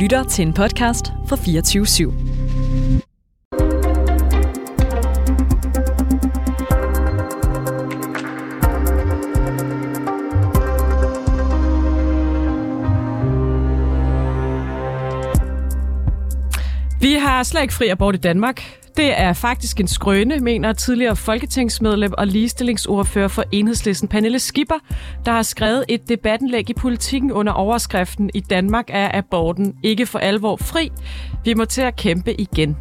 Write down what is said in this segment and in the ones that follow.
lytter til en podcast fra 24 /7. Vi har slet ikke fri abort i Danmark. Det er faktisk en skrøne, mener tidligere folketingsmedlem og ligestillingsordfører for Enhedslisten Pernille Skipper, der har skrevet et debattenlæg i politikken under overskriften I Danmark er aborten ikke for alvor fri. Vi må til at kæmpe igen.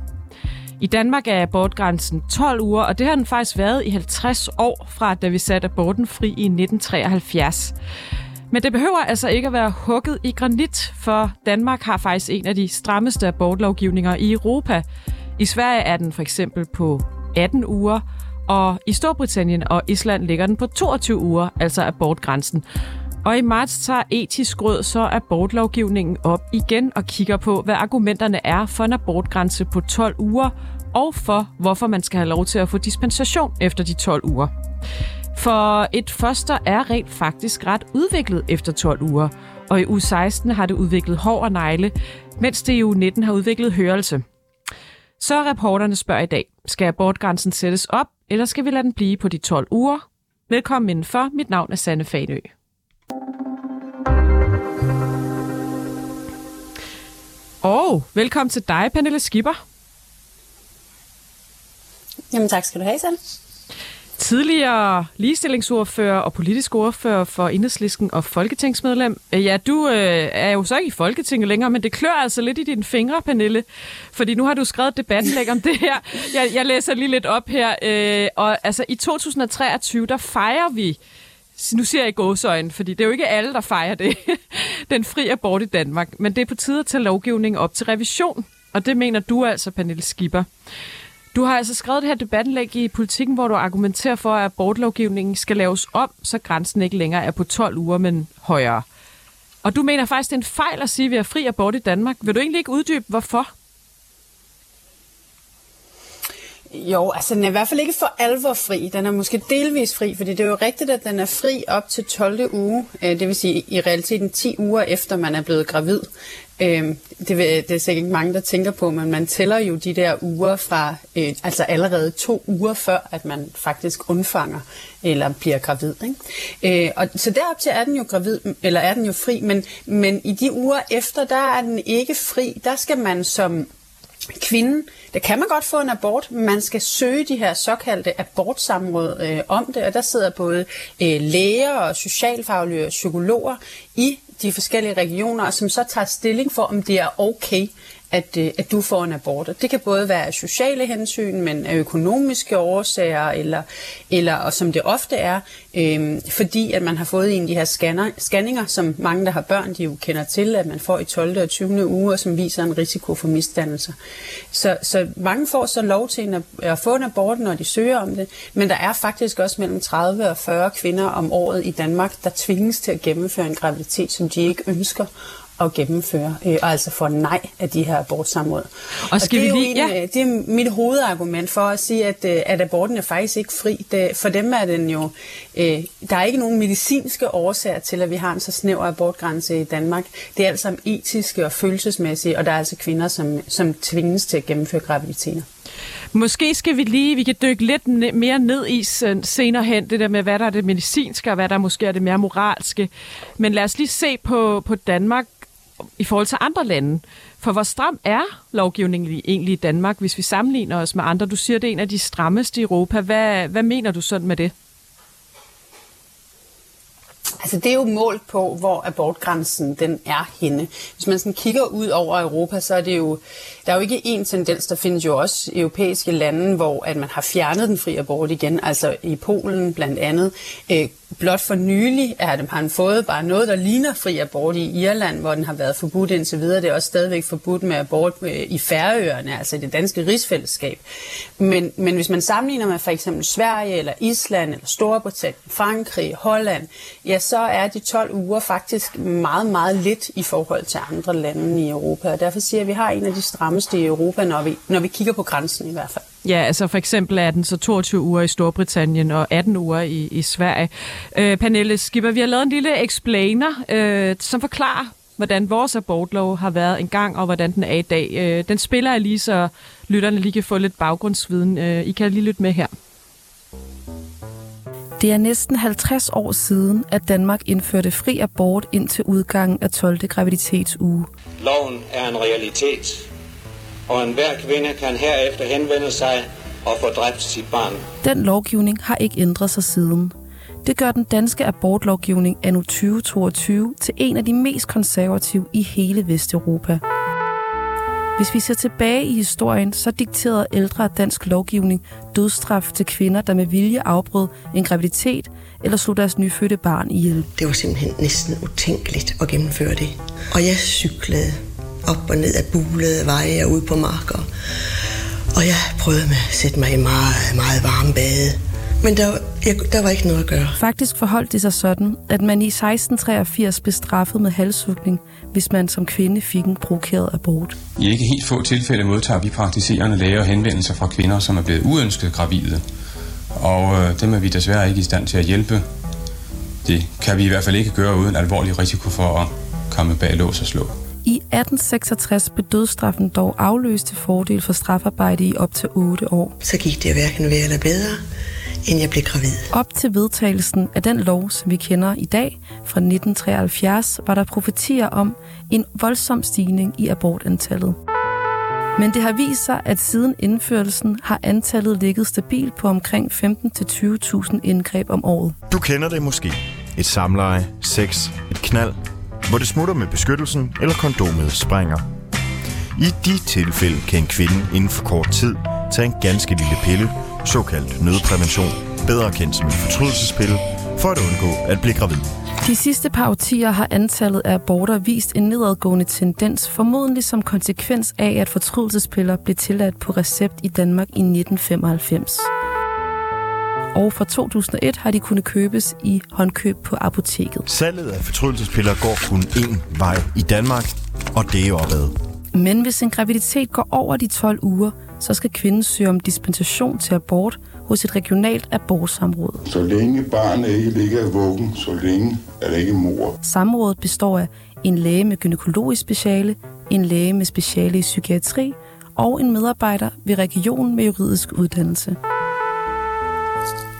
I Danmark er abortgrænsen 12 uger, og det har den faktisk været i 50 år fra, da vi satte aborten fri i 1973. Men det behøver altså ikke at være hugget i granit, for Danmark har faktisk en af de strammeste abortlovgivninger i Europa. I Sverige er den for eksempel på 18 uger, og i Storbritannien og Island ligger den på 22 uger, altså abortgrænsen. Og i marts tager etisk råd så abortlovgivningen op igen og kigger på, hvad argumenterne er for en abortgrænse på 12 uger, og for hvorfor man skal have lov til at få dispensation efter de 12 uger. For et foster er rent faktisk ret udviklet efter 12 uger, og i u 16 har det udviklet hår og negle, mens det i u 19 har udviklet hørelse. Så reporterne spørger i dag, skal abortgrænsen sættes op, eller skal vi lade den blive på de 12 uger? Velkommen indenfor. Mit navn er Sanne Fanø. Og velkommen til dig, Pernille Skipper. Jamen tak skal du have, Sanne. Tidligere ligestillingsordfører og politisk ordfører for Enhedslisten og folketingsmedlem. Øh, ja, du øh, er jo så ikke i Folketinget længere, men det klør altså lidt i dine fingre, Pernille. Fordi nu har du skrevet debattenlæg om det her. Jeg, jeg læser lige lidt op her. Øh, og altså i 2023, der fejrer vi nu siger jeg gåsøjne, fordi det er jo ikke alle, der fejrer det, den fri abort i Danmark. Men det er på tide at tage lovgivningen op til revision. Og det mener du altså, Pernille Skipper. Du har altså skrevet det her debattenlæg i politikken, hvor du argumenterer for, at abortlovgivningen skal laves om, så grænsen ikke længere er på 12 uger, men højere. Og du mener faktisk, det er en fejl at sige, at vi har fri abort i Danmark. Vil du egentlig ikke uddybe, hvorfor? Jo, altså den er i hvert fald ikke for alvor fri. Den er måske delvis fri, fordi det er jo rigtigt, at den er fri op til 12. uge, øh, det vil sige i realiteten 10 uger efter man er blevet gravid. Øh, Det, det er sikkert ikke mange, der tænker på, men man tæller jo de der uger fra, øh, altså allerede to uger før, at man faktisk undfanger eller bliver gravid. Ikke? Øh, og så derop til er den jo gravid, eller er den jo fri, men, men i de uger efter, der er den ikke fri. Der skal man som kvinden, der kan man godt få en abort, men man skal søge de her såkaldte abortsamråd øh, om det, og der sidder både øh, læger og socialfaglige og psykologer i de forskellige regioner, som så tager stilling for, om det er okay, at, øh, at du får en abort. Det kan både være af sociale hensyn, men af økonomiske årsager, eller, eller og som det ofte er, øh, fordi at man har fået en af de her scanner, scanninger, som mange, der har børn, de jo kender til, at man får i 12. og 20. uge, og som viser en risiko for misdannelser. Så, så mange får så lov til en, at få en abort, når de søger om det, men der er faktisk også mellem 30 og 40 kvinder om året i Danmark, der tvinges til at gennemføre en graviditet, som de ikke ønsker, at gennemføre, øh, og altså få nej af de her abortsamråd. Og, skal og det, er vi lige, en, ja. det er mit hovedargument for at sige, at, at aborten er faktisk ikke fri. Det, for dem er den jo, øh, der er ikke nogen medicinske årsager til, at vi har en så snæver abortgrænse i Danmark. Det er altså etiske og følelsesmæssige, og der er altså kvinder, som, som tvinges til at gennemføre graviditeter. Måske skal vi lige, vi kan dykke lidt mere ned i senere hen, det der med, hvad der er det medicinske, og hvad der måske er det mere moralske. Men lad os lige se på, på Danmark i forhold til andre lande. For hvor stram er lovgivningen egentlig i Danmark, hvis vi sammenligner os med andre? Du siger, det er en af de strammeste i Europa. Hvad, hvad mener du sådan med det? Altså det er jo målt på, hvor abortgrænsen den er henne. Hvis man sådan kigger ud over Europa, så er det jo, der er jo ikke én tendens, der findes jo også europæiske lande, hvor at man har fjernet den fri abort igen, altså i Polen blandt andet. Øh, blot for nylig er det, har han fået bare noget, der ligner fri abort i Irland, hvor den har været forbudt indtil videre. Det er også stadigvæk forbudt med abort øh, i Færøerne, altså i det danske rigsfællesskab. Men, men hvis man sammenligner med for eksempel Sverige, eller Island, eller Storbritannien, Frankrig, Holland, ja, så er de 12 uger faktisk meget, meget lidt i forhold til andre lande i Europa. Og derfor siger jeg, at vi har en af de strammeste i Europa, når vi, når vi kigger på grænsen i hvert fald. Ja, altså for eksempel er den så 22 uger i Storbritannien og 18 uger i, i Sverige. Øh, Pernille Skipper, vi har lavet en lille explainer, øh, som forklarer, hvordan vores abortlov har været engang, og hvordan den er i dag. Øh, den spiller jeg lige, så lytterne lige kan få lidt baggrundsviden. Øh, I kan lige lytte med her. Det er næsten 50 år siden, at Danmark indførte fri abort indtil udgangen af 12. graviditetsuge. Loven er en realitet, og enhver kvinde kan herefter henvende sig og få dræbt sit barn. Den lovgivning har ikke ændret sig siden. Det gør den danske abortlovgivning anno 2022 til en af de mest konservative i hele Vesteuropa. Hvis vi ser tilbage i historien, så dikterede ældre dansk lovgivning dødsstraf til kvinder, der med vilje afbrød en graviditet eller slog deres nyfødte barn ihjel. Det var simpelthen næsten utænkeligt at gennemføre det. Og jeg cyklede op og ned af bulede veje og ud på marker. Og jeg prøvede med at sætte mig i meget, meget varme bade. Men der, jeg, der var ikke noget at gøre. Faktisk forholdt det sig sådan, at man i 1683 blev straffet med halshugning, hvis man som kvinde fik en provokeret abort. I ikke helt få tilfælde modtager vi praktiserende læger henvendelser fra kvinder, som er blevet uønsket gravide. Og øh, dem er vi desværre ikke i stand til at hjælpe. Det kan vi i hvert fald ikke gøre uden alvorlig risiko for at komme bag lås og slå. I 1866 blev dødsstraffen dog afløst til fordel for strafarbejde i op til 8 år. Så gik det hverken værre eller bedre, end jeg blev gravid. Op til vedtagelsen af den lov, som vi kender i dag, fra 1973, var der profetier om en voldsom stigning i abortantallet. Men det har vist sig, at siden indførelsen har antallet ligget stabilt på omkring 15-20.000 indgreb om året. Du kender det måske. Et samleje, sex, et knald, hvor det smutter med beskyttelsen eller kondomet springer. I de tilfælde kan en kvinde inden for kort tid tage en ganske lille pille, såkaldt nødprævention, bedre kendt som en fortrydelsespille, for at undgå at blive gravid. De sidste par årtier har antallet af aborter vist en nedadgående tendens, formodentlig som konsekvens af, at fortrydelsespiller blev tilladt på recept i Danmark i 1995. Og fra 2001 har de kunnet købes i håndkøb på apoteket. Salget af fortrydelsespiller går kun én vej i Danmark, og det er opad. Men hvis en graviditet går over de 12 uger, så skal kvinden søge om dispensation til abort hos et regionalt abortsamråd. Så længe barnet ikke ligger i vuggen, så længe er det ikke mor. Samrådet består af en læge med gynækologisk speciale, en læge med speciale i psykiatri og en medarbejder ved regionen med juridisk uddannelse.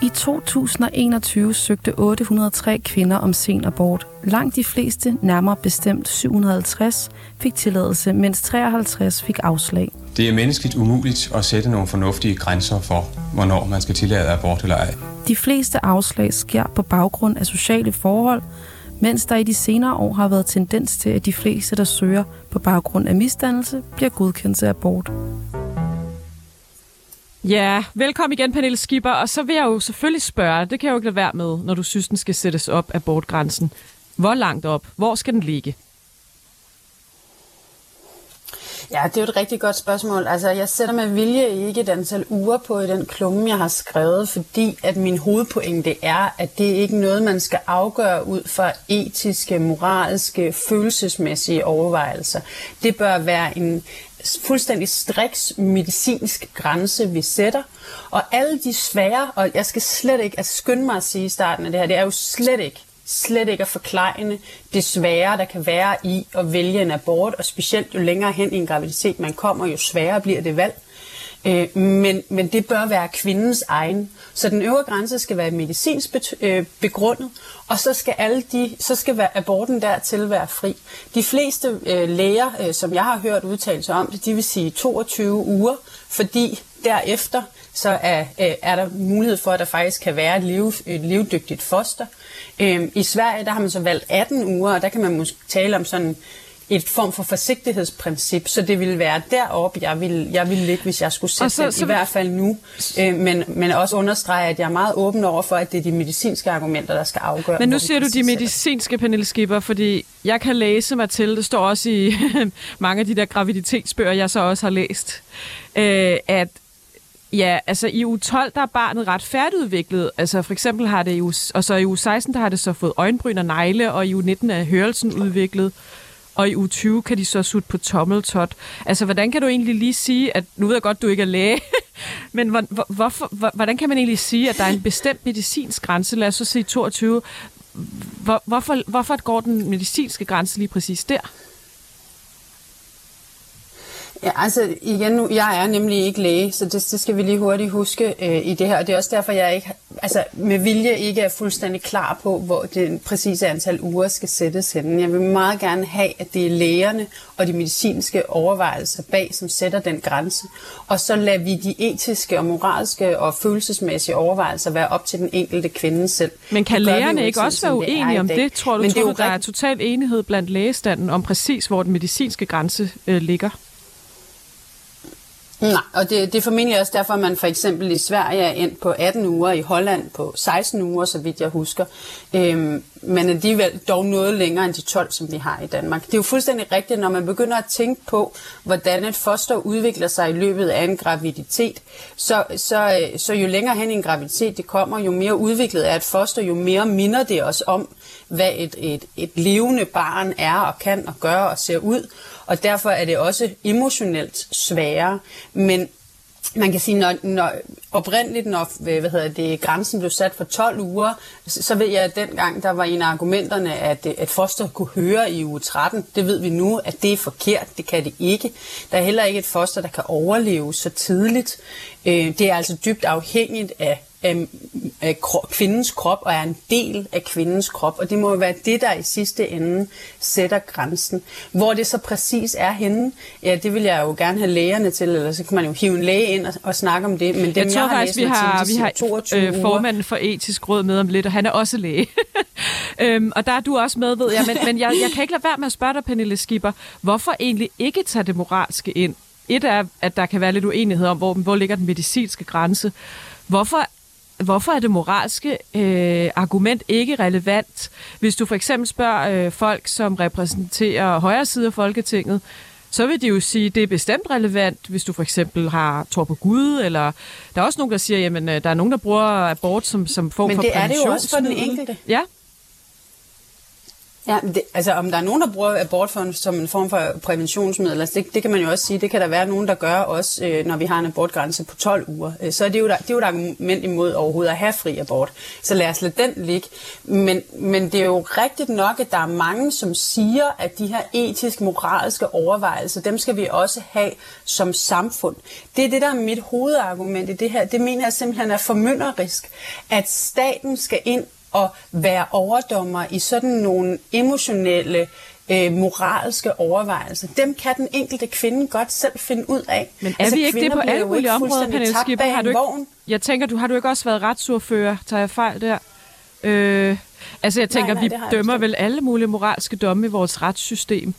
I 2021 søgte 803 kvinder om sen abort. Langt de fleste, nærmere bestemt 750, fik tilladelse, mens 53 fik afslag. Det er menneskeligt umuligt at sætte nogle fornuftige grænser for, hvornår man skal tillade abort eller ej. De fleste afslag sker på baggrund af sociale forhold, mens der i de senere år har været tendens til, at de fleste, der søger på baggrund af misdannelse, bliver godkendt til abort. Ja, velkommen igen, Pernille Skipper. Og så vil jeg jo selvfølgelig spørge, det kan jeg jo ikke lade være med, når du synes, den skal sættes op af bortgrænsen. Hvor langt op? Hvor skal den ligge? Ja, det er jo et rigtig godt spørgsmål. Altså, jeg sætter med vilje ikke et antal uger på i den klumme, jeg har skrevet, fordi at min hovedpointe er, at det ikke er noget, man skal afgøre ud fra etiske, moralske, følelsesmæssige overvejelser. Det bør være en fuldstændig striks medicinsk grænse, vi sætter. Og alle de svære, og jeg skal slet ikke altså skynde mig at sige i starten af det her, det er jo slet ikke slet ikke at forklejne det svære, der kan være i at vælge en abort, og specielt jo længere hen i en graviditet man kommer, jo sværere bliver det valg. Øh, men, men det bør være kvindens egen. Så den øvre grænse skal være medicinsk øh, begrundet, og så skal alle de, så skal aborten dertil være fri. De fleste øh, læger, øh, som jeg har hørt udtalelser om det, de vil sige 22 uger, fordi derefter så er, øh, er der mulighed for, at der faktisk kan være et, liv, et levedygtigt foster. Øh, I Sverige der har man så valgt 18 uger, og der kan man måske tale om sådan et form for forsigtighedsprincip, så det ville være deroppe, jeg ville, jeg ville ligge, hvis jeg skulle sætte så, den, så, i hvert fald nu. Øh, men, men også understrege, at jeg er meget åben over for, at det er de medicinske argumenter, der skal afgøre. Men nu siger du de medicinske, Pernille Skipper, fordi jeg kan læse mig til, det står også i mange af de der graviditetsbøger, jeg så også har læst, øh, at Ja, altså i uge 12, der er barnet ret færdigudviklet. Altså for eksempel har det i uge, og så i uge 16, der har det så fået øjenbryn og negle, og i uge 19 er hørelsen udviklet og i uge 20 kan de så sutte på tommeltot. Altså, hvordan kan du egentlig lige sige, at nu ved jeg godt, du ikke er læge, men hvor, hvorfor, hvordan kan man egentlig sige, at der er en bestemt medicinsk grænse, lad os så sige 22, hvor, hvorfor, hvorfor går den medicinske grænse lige præcis der? Ja, altså igen nu, jeg er nemlig ikke læge, så det, det skal vi lige hurtigt huske øh, i det her. Og det er også derfor, jeg ikke, altså med vilje ikke er fuldstændig klar på, hvor det præcise antal uger skal sættes hen. Jeg vil meget gerne have, at det er lægerne og de medicinske overvejelser bag, som sætter den grænse. Og så lader vi de etiske og moralske og følelsesmæssige overvejelser være op til den enkelte kvinde selv. Men kan lægerne ikke også være uenige om det? Tror du, Men tror, det du der er total enighed blandt lægestanden om præcis, hvor den medicinske grænse øh, ligger? Nej, og det, det er formentlig også derfor, at man for eksempel i Sverige er endt på 18 uger, i Holland på 16 uger, så vidt jeg husker. Øhm, men alligevel dog noget længere end de 12, som vi har i Danmark. Det er jo fuldstændig rigtigt, når man begynder at tænke på, hvordan et foster udvikler sig i løbet af en graviditet, så, så, øh, så jo længere hen i en graviditet det kommer, jo mere udviklet er et foster, jo mere minder det os om, hvad et, et, et levende barn er og kan og gør og ser ud og derfor er det også emotionelt sværere. Men man kan sige, når, når oprindeligt, når øh, hvad hedder det, grænsen blev sat for 12 uger, så ved jeg, at dengang der var en af argumenterne, at, øh, at foster kunne høre i uge 13. Det ved vi nu, at det er forkert. Det kan det ikke. Der er heller ikke et foster, der kan overleve så tidligt. Øh, det er altså dybt afhængigt af af, af kvindens krop og er en del af kvindens krop. Og det må jo være det, der i sidste ende sætter grænsen. Hvor det så præcis er henne, ja, det vil jeg jo gerne have lægerne til, eller så kan man jo hive en læge ind og, og snakke om det. Men dem, jeg tror jeg har faktisk, vi har, til, vi har 22 øh, formanden for etisk råd med om lidt, og han er også læge. øhm, og der er du også med, ved jeg. Men, men jeg, jeg kan ikke lade være med at spørge dig, Pernille Skipper, hvorfor egentlig ikke tage det moralske ind? Et er, at der kan være lidt uenighed om, hvor, hvor ligger den medicinske grænse. Hvorfor hvorfor er det moralske øh, argument ikke relevant, hvis du for eksempel spørger øh, folk, som repræsenterer højre side af Folketinget, så vil de jo sige, at det er bestemt relevant, hvis du for eksempel har tror på Gud, eller der er også nogen, der siger, jamen øh, der er nogen, der bruger abort som, som form Men for det er det jo også for den enkelte. Ja, Ja, det, altså om der er nogen, der bruger abort for, som en form for præventionsmiddel, altså det, det kan man jo også sige, det kan der være nogen, der gør også, øh, når vi har en abortgrænse på 12 uger. Øh, så er det, jo der, det er jo et argument imod overhovedet at have fri abort. Så lad os lade den ligge. Men, men det er jo rigtigt nok, at der er mange, som siger, at de her etiske, moralske overvejelser, dem skal vi også have som samfund. Det er det, der er mit hovedargument i det her. Det mener jeg simpelthen er formynderisk, at staten skal ind at være overdommer i sådan nogle emotionelle, øh, moralske overvejelser. Dem kan den enkelte kvinde godt selv finde ud af. Men er altså, vi ikke det på alle mulige områder, Pernille Skipper? Har du ikke, jeg tænker, du har du ikke også været retsordfører? Tager jeg fejl der? Øh, altså, jeg tænker, nej, nej, vi dømmer vel alle mulige moralske domme i vores retssystem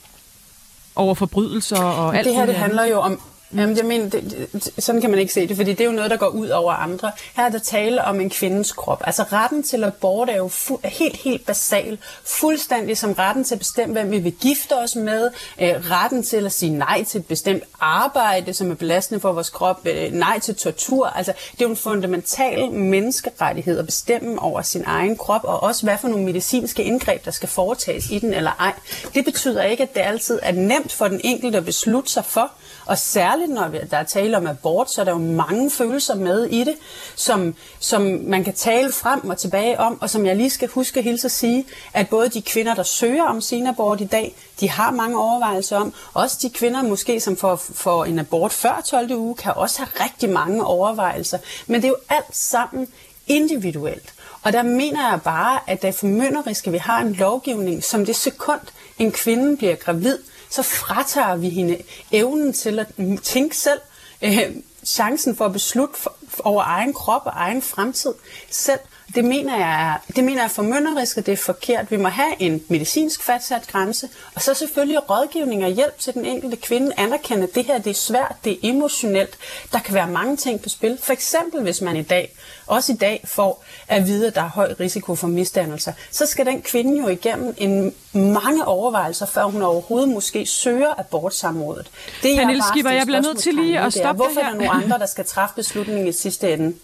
over forbrydelser og alt det her. Det handler jo om Jamen, jeg mener, det, det, sådan kan man ikke se det, fordi det er jo noget, der går ud over andre. Her er der tale om en kvindes krop. Altså retten til abort er jo fu- helt, helt basal. Fuldstændig som retten til at bestemme, hvem vi vil gifte os med. Øh, retten til at sige nej til et bestemt arbejde, som er belastende for vores krop. Øh, nej til tortur. Altså, det er jo en fundamental menneskerettighed at bestemme over sin egen krop, og også hvad for nogle medicinske indgreb, der skal foretages i den eller ej. Det betyder ikke, at det altid er nemt for den enkelte at beslutte sig for, og særligt når der er tale om abort, så er der jo mange følelser med i det, som, som man kan tale frem og tilbage om, og som jeg lige skal huske helt at sige, at både de kvinder, der søger om sin abort i dag, de har mange overvejelser om. Også de kvinder måske, som får, får en abort før 12. uge, kan også have rigtig mange overvejelser. Men det er jo alt sammen individuelt. Og der mener jeg bare, at det er formynderisk, at vi har en lovgivning, som det sekund, en kvinde bliver gravid, så fratager vi hende evnen til at tænke selv, øh, chancen for at beslutte for, for over egen krop og egen fremtid selv. Det mener jeg er, det mener jeg er formynderisk, og det er forkert. Vi må have en medicinsk fastsat grænse, og så selvfølgelig rådgivning og hjælp til den enkelte kvinde. Anerkende, at det her det er svært, det er emotionelt. Der kan være mange ting på spil. For eksempel, hvis man i dag, også i dag, får at vide, at der er høj risiko for misdannelser, så skal den kvinde jo igennem en mange overvejelser, før hun overhovedet måske søger abortsamrådet. Det er Pernille Skipper, jeg bliver nødt til lige at stoppe Hvorfor det her? er der nogle andre, der skal træffe beslutningen i sidste ende?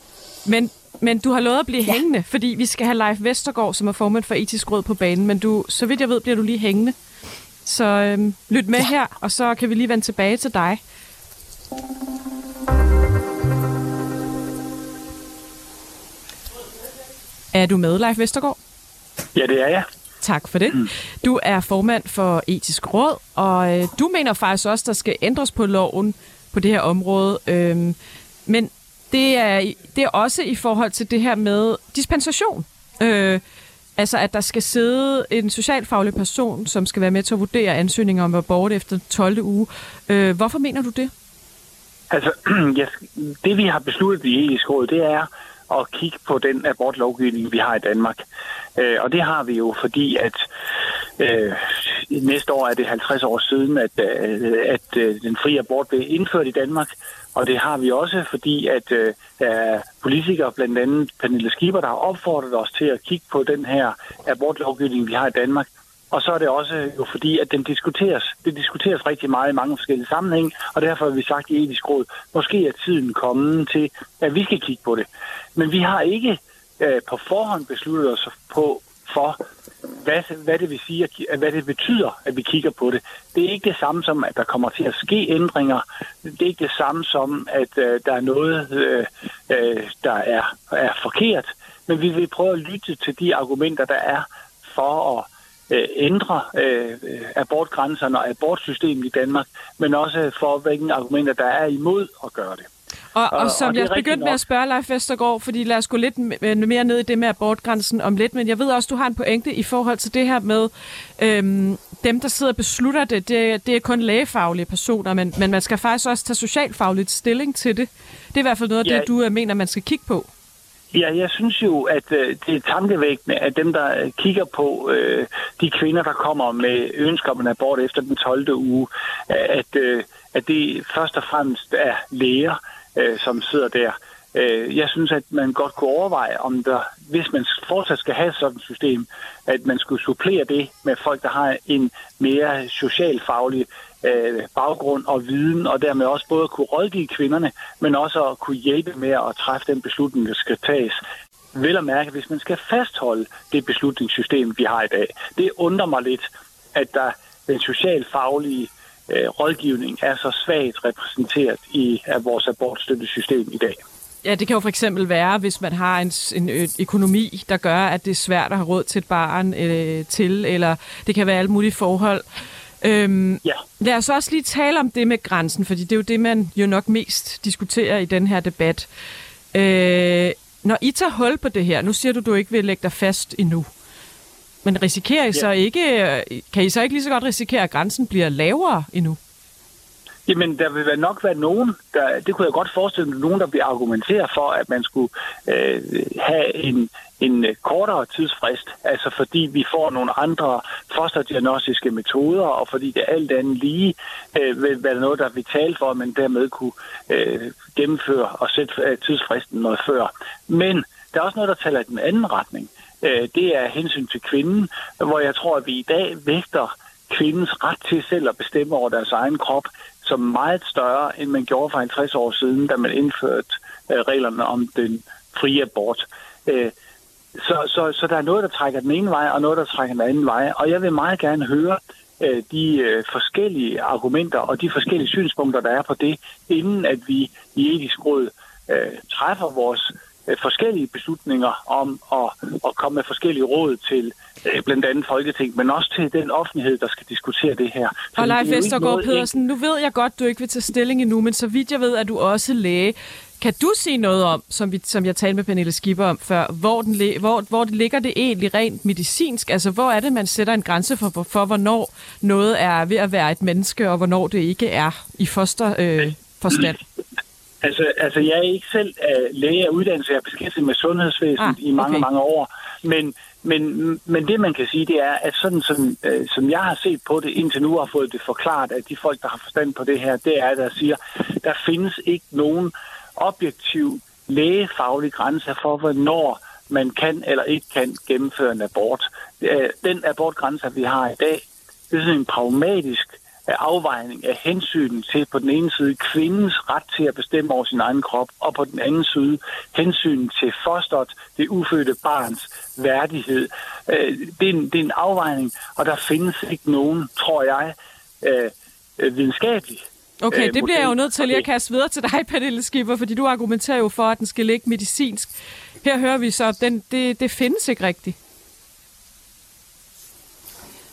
Men men du har lovet at blive ja. hængende, fordi vi skal have Leif Vestergaard, som er formand for etisk råd på banen. Men du, så vidt jeg ved, bliver du lige hængende. Så øhm, lyt med ja. her, og så kan vi lige vende tilbage til dig. Er du med, Leif Vestergaard? Ja, det er jeg. Tak for det. Du er formand for Etisk Råd, og øh, du mener faktisk også, der skal ændres på loven på det her område. Øhm, men det er, det er også i forhold til det her med dispensation. Øh, altså, at der skal sidde en socialfaglig person, som skal være med til at vurdere ansøgninger om abort efter 12. uge. Øh, hvorfor mener du det? Altså, det vi har besluttet i etisk råd, det er at kigge på den abortlovgivning, vi har i Danmark. Øh, og det har vi jo, fordi at øh, næste år er det 50 år siden, at, øh, at øh, den frie abort blev indført i Danmark. Og det har vi også, fordi at øh, der er politikere, blandt andet Pernille Schieber, der har opfordret os til at kigge på den her abortlovgivning, vi har i Danmark. Og så er det også jo fordi, at den diskuteres. Det diskuteres rigtig meget i mange forskellige sammenhæng, og derfor har vi sagt i etisk råd, måske er tiden kommet til, at vi skal kigge på det. Men vi har ikke øh, på forhånd besluttet os på for, hvad, hvad det vil sige, hvad det betyder, at vi kigger på det. Det er ikke det samme som, at der kommer til at ske ændringer. Det er ikke det samme som, at øh, der er noget, øh, øh, der er, er forkert. Men vi vil prøve at lytte til de argumenter, der er for at øh, ændre øh, abortgrænserne og abortsystemet i Danmark, men også for, hvilke argumenter der er imod at gøre det. Og, og, og som og jeg begyndte med at spørge Leif Vestergaard, fordi lad os gå lidt mere ned i det med abortgrænsen om lidt, men jeg ved også, du har en pointe i forhold til det her med øhm, dem, der sidder og beslutter det. Det, det er kun lægefaglige personer, men, men man skal faktisk også tage socialfagligt stilling til det. Det er i hvert fald noget af ja. det, du øh, mener, man skal kigge på. Ja, jeg synes jo, at øh, det er tankevækkende, at dem, der kigger på øh, de kvinder, der kommer med ønsker om en abort efter den 12. uge, at, øh, at det først og fremmest er læger, øh, som sidder der. Øh, jeg synes, at man godt kunne overveje, om der, hvis man fortsat skal have sådan et system, at man skulle supplere det med folk, der har en mere socialfaglig øh, baggrund og viden, og dermed også både kunne rådgive kvinderne, men også at kunne hjælpe med at træffe den beslutning, der skal tages. Vel at mærke, hvis man skal fastholde det beslutningssystem, vi har i dag. Det undrer mig lidt, at der den socialfaglige øh, rådgivning er så svagt repræsenteret i af vores abortstøttesystem i dag. Ja, det kan jo for eksempel være, hvis man har en, en økonomi, der gør, at det er svært at have råd til et barn øh, til, eller det kan være alle mulige forhold. Øhm, ja. Lad os også lige tale om det med grænsen, fordi det er jo det, man jo nok mest diskuterer i den her debat. Øh, når I tager hul på det her, nu siger du, du ikke vil lægge dig fast endnu, men risikerer I ja. så ikke, kan I så ikke lige så godt risikere, at grænsen bliver lavere endnu? Jamen, der vil nok være nogen, der, det kunne jeg godt forestille mig, nogen, der vil argumentere for, at man skulle øh, have en, en øh, kortere tidsfrist, altså fordi vi får nogle andre fosterdiagnostiske metoder, og fordi det alt andet lige øh, vil være noget, der vil tale for, at man dermed kunne øh, gennemføre og sætte øh, tidsfristen noget før. Men der er også noget, der taler i den anden retning. Øh, det er hensyn til kvinden, hvor jeg tror, at vi i dag vægter kvindens ret til selv at bestemme over deres egen krop som meget større, end man gjorde for 50 år siden, da man indførte øh, reglerne om den frie abort. Øh, så, så, så der er noget, der trækker den ene vej, og noget, der trækker den anden vej. Og jeg vil meget gerne høre øh, de øh, forskellige argumenter og de forskellige synspunkter, der er på det, inden at vi i etisk råd øh, træffer vores forskellige beslutninger om at, at komme med forskellige råd til øh, blandt andet Folketing, men også til den offentlighed, der skal diskutere det her. Så og Leif Vestergaard Pedersen, nu ved jeg godt, du ikke vil tage stilling endnu, men så vidt jeg ved, at du også læge. Kan du sige noget om, som, vi, som jeg talte med Pernille Skipper om før, hvor, den, hvor, hvor det ligger det egentlig rent medicinsk? Altså, hvor er det, man sætter en grænse for, for hvornår noget er ved at være et menneske, og hvornår det ikke er i foster øh, forstand? Altså, altså, jeg er ikke selv uh, læge af uddannelse. Jeg er beskæftiget med sundhedsvæsenet ah, i mange, mange år. Men, men, men det, man kan sige, det er, at sådan som, uh, som jeg har set på det indtil nu, har fået det forklaret at de folk, der har forstand på det her, det er, der siger, der findes ikke nogen objektiv lægefaglig grænse for, hvornår man kan eller ikke kan gennemføre en abort. Den abortgrænse, vi har i dag, det er sådan en pragmatisk afvejning af hensyn til på den ene side kvindens ret til at bestemme over sin egen krop, og på den anden side hensyn til fosteret, det ufødte barns værdighed. Øh, det er en, det er en afvejning, og der findes ikke nogen, tror jeg, øh, øh, videnskabelig Okay, det bliver jeg jo nødt til lige at kaste videre til dig, Pernille Skipper, fordi du argumenterer jo for, at den skal ligge medicinsk. Her hører vi så, at den, det, det findes ikke rigtigt.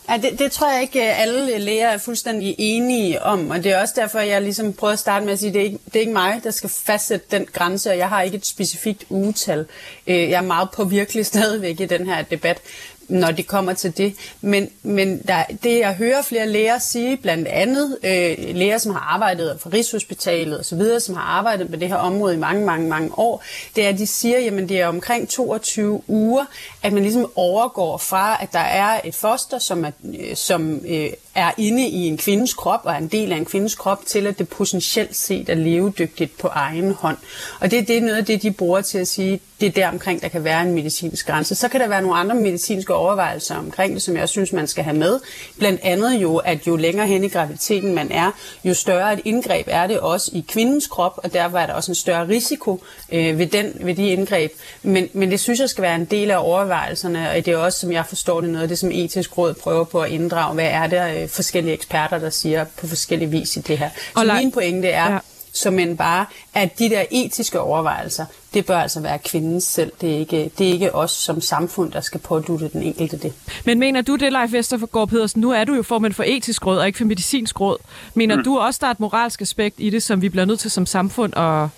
Ja, det, det tror jeg ikke, øh, alle læger er fuldstændig enige om, og det er også derfor, jeg ligesom prøver at starte med at sige, at det er ikke, det er ikke mig, der skal fastsætte den grænse, og jeg har ikke et specifikt ugetal. Øh, jeg er meget påvirkelig stadigvæk i den her debat når det kommer til det. Men, men der, det, jeg hører flere læger sige, blandt andet øh, læger, som har arbejdet for Rigshospitalet osv., som har arbejdet med det her område i mange, mange, mange år, det er, at de siger, at det er omkring 22 uger, at man ligesom overgår fra, at der er et foster, som er, øh, som, øh, er inde i en kvindes krop og er en del af en kvindes krop, til at det potentielt set er levedygtigt på egen hånd. Og det, det er noget af det, de bruger til at sige, det er der omkring, der kan være en medicinsk grænse. Så kan der være nogle andre medicinske overvejelser omkring det, som jeg synes, man skal have med. Blandt andet jo, at jo længere hen i graviditeten man er, jo større et indgreb er det også i kvindens krop, og derfor er der også en større risiko øh, ved, den, ved de indgreb. Men, men det synes jeg skal være en del af overvejelserne, og det er også, som jeg forstår det, noget af det, som etisk råd prøver på at inddrage. Hvad er det øh, øh, forskellige eksperter, der siger på forskellige vis i det her? Så min pointe er, ja som end bare, at de der etiske overvejelser, det bør altså være kvinden selv. Det er ikke, det er ikke os som samfund, der skal pådute den enkelte det. Men mener du det, Leif Vestergaard Pedersen? Nu er du jo formand for etisk råd og ikke for medicinsk råd. Mener mm. du også, der er et moralsk aspekt i det, som vi bliver nødt til som samfund at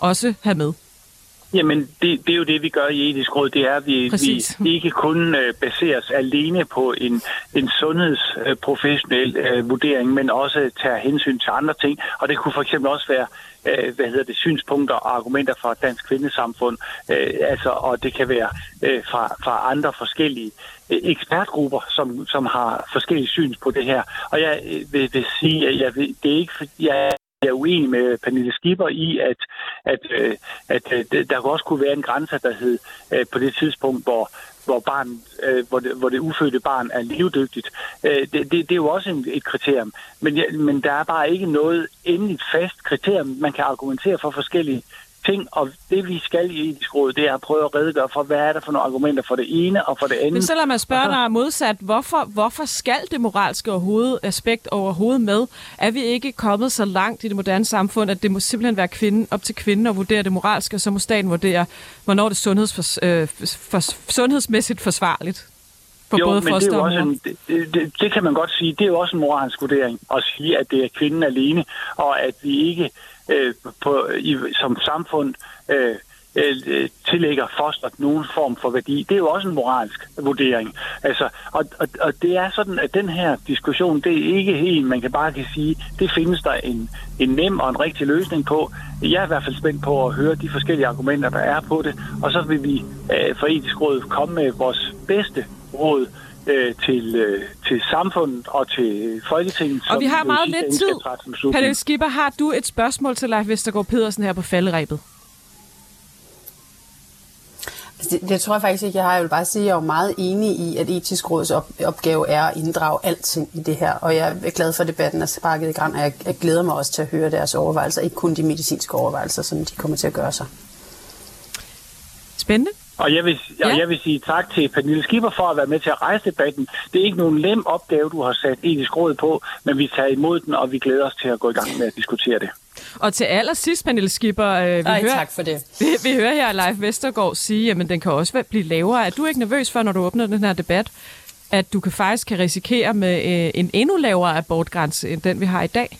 også have med? Jamen, det, det er jo det, vi gør i etisk råd. Det er, at vi, vi ikke kun uh, baseres alene på en, en sundhedsprofessionel uh, vurdering, men også tager hensyn til andre ting. Og det kunne for eksempel også være uh, hvad hedder det, synspunkter og argumenter fra dansk kvindesamfund. Uh, altså, og det kan være uh, fra, fra andre forskellige ekspertgrupper, som, som har forskellige syns på det her. Og jeg vil, vil sige, at jeg vil, det er ikke, jeg jeg er uenig med Pernille Skipper i, at, at, øh, at, øh, at der også kunne være en grænse, der hed øh, på det tidspunkt, hvor hvor, barn, hvor, det, hvor det ufødte barn er levedygtigt. det, det, det er jo også en, et kriterium. Men, ja, men der er bare ikke noget endeligt fast kriterium. Man kan argumentere for forskellige ting, og det vi skal i etisk råd, det er at prøve at redegøre for, hvad er der for nogle argumenter for det ene og for det andet. Men så lad mig spørge dig modsat, hvorfor, hvorfor skal det moralske overhovedet, aspekt overhovedet med? Er vi ikke kommet så langt i det moderne samfund, at det må simpelthen være kvinden, op til kvinden at vurdere det moralske, og så må staten vurdere, hvornår det er sundhedsfors, øh, for, sundhedsmæssigt forsvarligt? For jo, både men det, er jo også en, det, det, det kan man godt sige, det er jo også en moralsk vurdering at sige, at det er kvinden alene, og at vi ikke øh, på, i, som samfund øh, øh, tillægger foster nogen form for værdi. Det er jo også en moralsk vurdering. Altså, og, og, og det er sådan, at den her diskussion, det er ikke en, man kan bare kan sige, det findes der en, en nem og en rigtig løsning på. Jeg er i hvert fald spændt på at høre de forskellige argumenter, der er på det, og så vil vi øh, for etisk råd komme med vores bedste råd øh, til, øh, til samfundet og til Folketinget. Og vi har meget lidt tid. Pernille Skipper, har du et spørgsmål til Leif Vestergaard Pedersen her på falderæbet? Altså, det, det tror jeg faktisk ikke, jeg har. Jeg vil bare sige, at jeg er meget enig i, at etisk råds op, opgave er at inddrage alting i det her. Og jeg er glad for, at debatten er sparket i gang, og jeg, jeg glæder mig også til at høre deres overvejelser. Ikke kun de medicinske overvejelser, som de kommer til at gøre sig. Spændende. Og jeg vil, ja. og jeg vil sige tak til Pernille Skipper for at være med til at rejse debatten. Det er ikke nogen lem opgave, du har sat etisk råd på, men vi tager imod den, og vi glæder os til at gå i gang med at diskutere det. Og til allersidst, Pernille Skipper, øh, vi, Ej, hører, tak for det. Vi, vi hører her Leif Vestergaard sige, at den kan også blive lavere. Er du ikke nervøs for, når du åbner den her debat, at du kan faktisk kan risikere med øh, en endnu lavere abortgrænse, end den vi har i dag?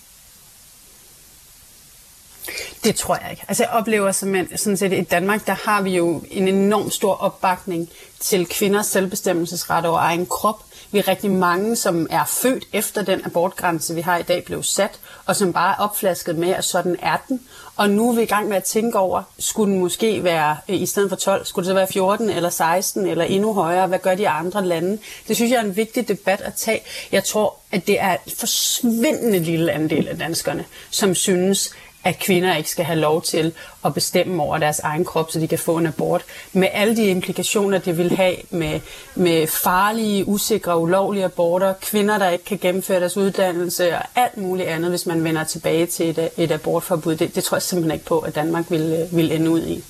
Det tror jeg ikke. Altså jeg oplever simpelthen, sådan set i Danmark, der har vi jo en enorm stor opbakning til kvinders selvbestemmelsesret over egen krop. Vi er rigtig mange, som er født efter den abortgrænse, vi har i dag, blev sat, og som bare er opflasket med, at sådan er den. Og nu er vi i gang med at tænke over, skulle den måske være, øh, i stedet for 12, skulle det så være 14 eller 16 eller endnu højere? Hvad gør de andre lande? Det synes jeg er en vigtig debat at tage. Jeg tror, at det er en forsvindende lille andel af danskerne, som synes, at kvinder ikke skal have lov til at bestemme over deres egen krop, så de kan få en abort. Med alle de implikationer, det vil have med, med farlige, usikre, ulovlige aborter, kvinder, der ikke kan gennemføre deres uddannelse og alt muligt andet, hvis man vender tilbage til et, et abortforbud. Det, det tror jeg simpelthen ikke på, at Danmark vil, øh, vil ende ud i.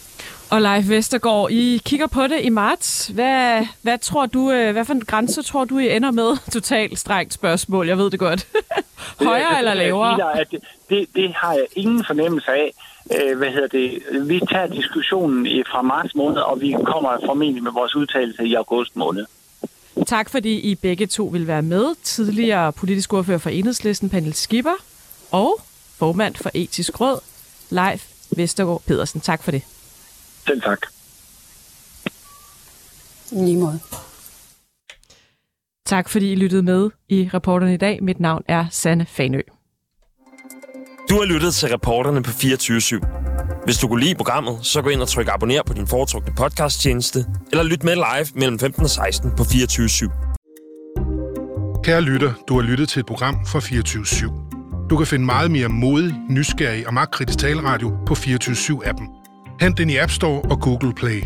Og Leif Vestergaard, I kigger på det i marts. Hvad, hvad tror du, øh, hvad for en grænse tror du, I ender med? Totalt strengt spørgsmål, jeg ved det godt. Højere det, eller lavere? Dig, at det, det har jeg ingen fornemmelse af. Øh, hvad hedder det? Vi tager diskussionen fra marts måned, og vi kommer formentlig med vores udtalelse i august måned. tak fordi I begge to vil være med. Tidligere politisk ordfører for Enhedslisten, Pernille Skipper, og formand for Etisk Råd, Leif Vestergaard Pedersen. Tak for det. Selv tak. Lige måde. Tak fordi I lyttede med i reporterne i dag. Mit navn er Sanne Fanø. Du har lyttet til reporterne på 24 /7. Hvis du kunne lide programmet, så gå ind og tryk abonner på din foretrukne podcasttjeneste, eller lyt med live mellem 15 og 16 på 24 /7. Kære lytter, du har lyttet til et program fra 24 /7. Du kan finde meget mere modig, nysgerrig og magtkritisk taleradio på 24 7 appen Hent den i App Store og Google Play.